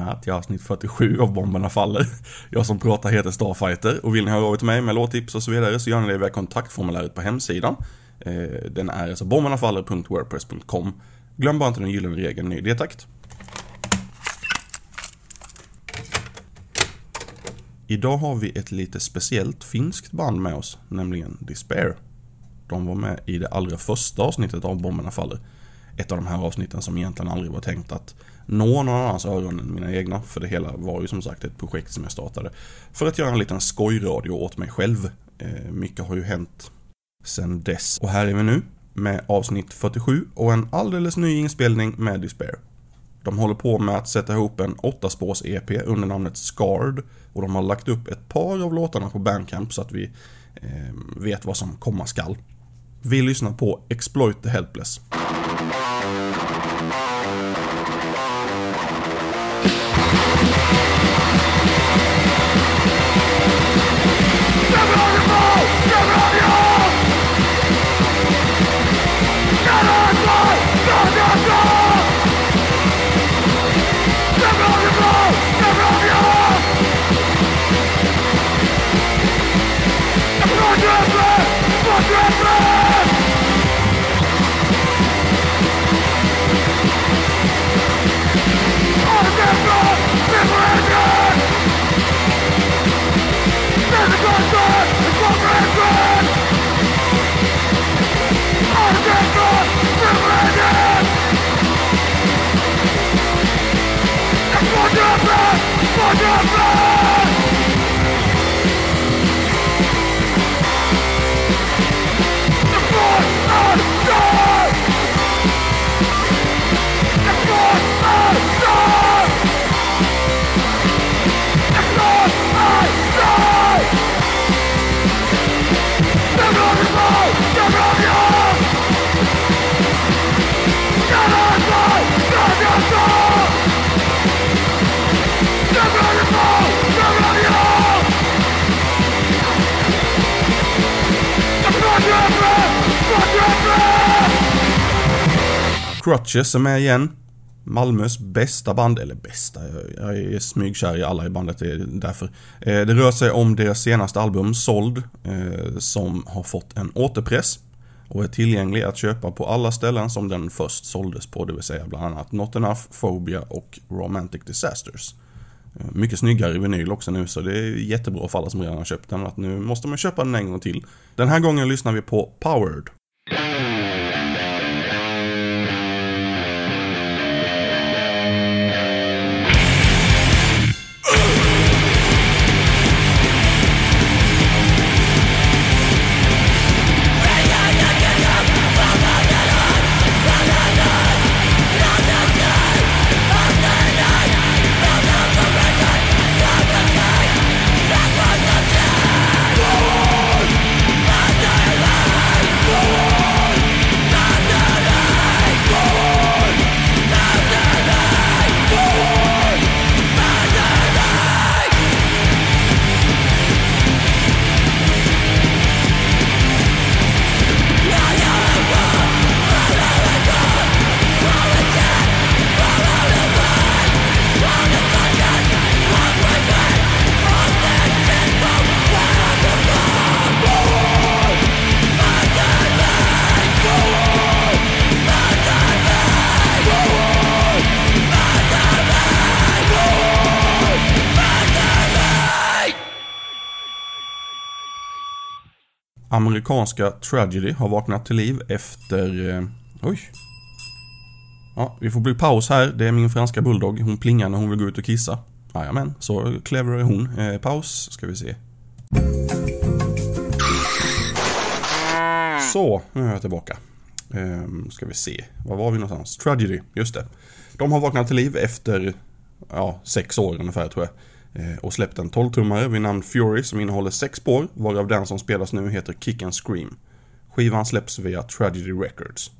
välkomna till avsnitt 47 av Bomberna Faller. Jag som pratar heter Starfighter och vill ni höra av er till mig med låttips och så vidare så gör ni det via kontaktformuläret på hemsidan. Eh, den är alltså bombernafaller.wordpress.com. Glöm bara inte den gyllene regeln ny detakt. Idag har vi ett lite speciellt finskt band med oss, nämligen Despair. De var med i det allra första avsnittet av Bomberna Faller. Ett av de här avsnitten som egentligen aldrig var tänkt att nå någon annans öron än mina egna. För det hela var ju som sagt ett projekt som jag startade för att göra en liten skojradio åt mig själv. Eh, mycket har ju hänt sen dess. Och här är vi nu med avsnitt 47 och en alldeles ny inspelning med Despair. De håller på med att sätta ihop en 8-spårs-EP under namnet Scarred och de har lagt upp ett par av låtarna på Bandcamp så att vi eh, vet vad som komma skall. Vi lyssnar på Exploit the Helpless. Crutches är med igen. Malmös bästa band, eller bästa, jag är smygkär i alla i bandet, det är därför. Eh, det rör sig om deras senaste album, Sold, eh, som har fått en återpress och är tillgänglig att köpa på alla ställen som den först såldes på, det vill säga bland annat Not Enough, Phobia och Romantic Disasters. Eh, mycket snyggare i vinyl också nu, så det är jättebra för alla som redan har köpt den, att nu måste man köpa den en gång till. Den här gången lyssnar vi på Powered. Amerikanska Tragedy har vaknat till liv efter... Eh, oj. Ja, vi får bli paus här. Det är min franska bulldog. Hon plingar när hon vill gå ut och kissa. Jajamän, så clever är hon. Eh, paus, ska vi se. Så, nu är jag tillbaka. Eh, ska vi se, var var vi någonstans? Tragedy, just det. De har vaknat till liv efter, ja, sex år ungefär tror jag. Eh, och släppt en 12-tummare vid namn Fury som innehåller sex spår, varav den som spelas nu heter Kick and Scream. Skivan släpps via Tragedy Records.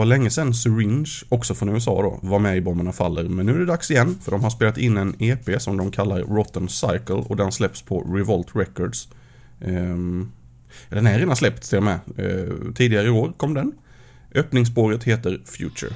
Var länge sedan Syringe, också från USA då, var med i Bomberna Faller, men nu är det dags igen för de har spelat in en EP som de kallar Rotten Cycle och den släpps på Revolt Records. Um, den är redan släppt till och med. Uh, tidigare i år kom den. Öppningsspåret heter Future.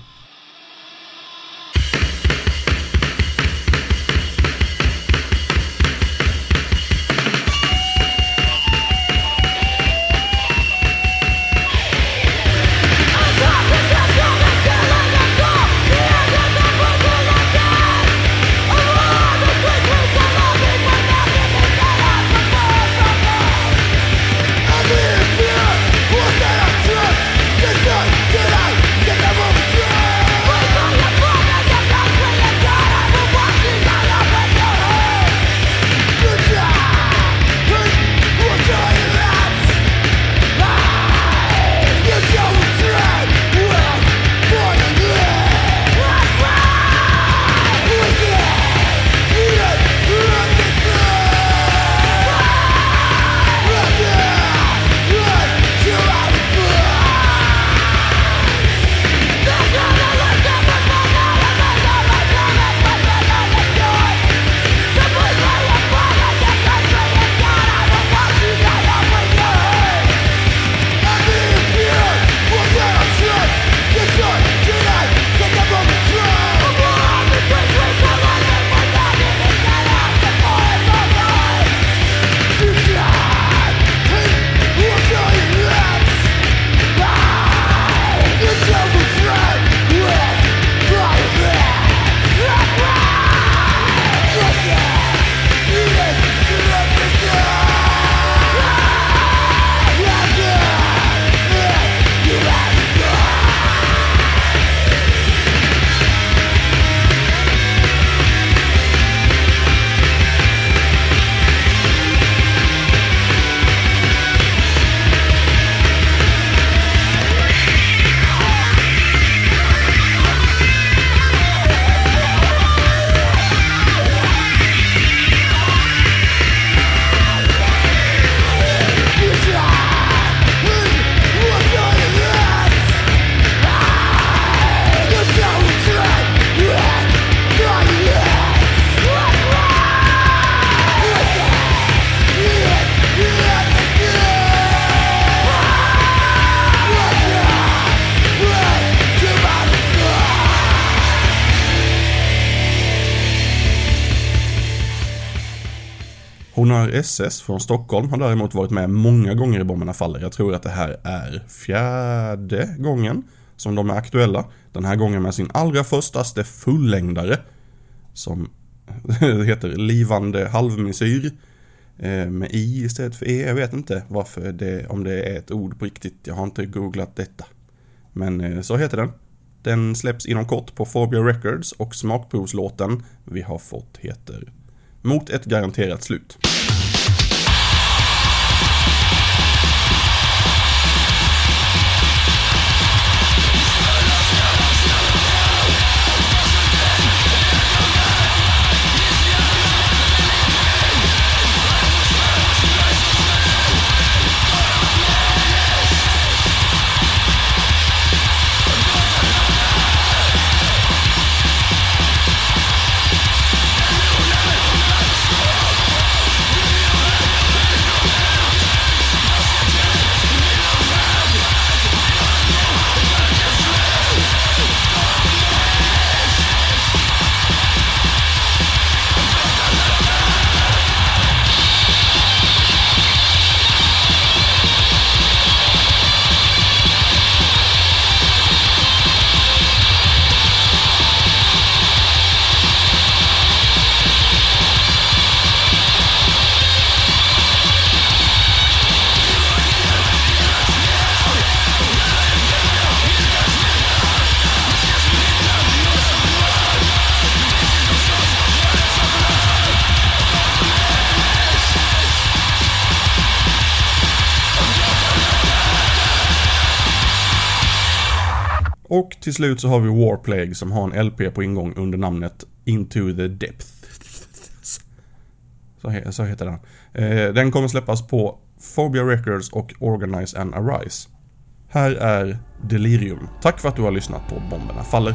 Onar SS från Stockholm har däremot varit med många gånger i Bomberna Faller. Jag tror att det här är fjärde gången som de är aktuella. Den här gången med sin allra förstaste fullängdare. Som heter Livande halvmesyr. Eh, med i istället för e. Jag vet inte varför det, om det är ett ord på riktigt. Jag har inte googlat detta. Men eh, så heter den. Den släpps inom kort på Phobia Records och smakprovslåten vi har fått heter Mot ett garanterat slut. Och till slut så har vi Warplague som har en LP på ingång under namnet Into the Depth. Så, he så heter den. Eh, den kommer släppas på Phobia Records och Organize and Arise. Här är Delirium. Tack för att du har lyssnat på Bomberna Faller.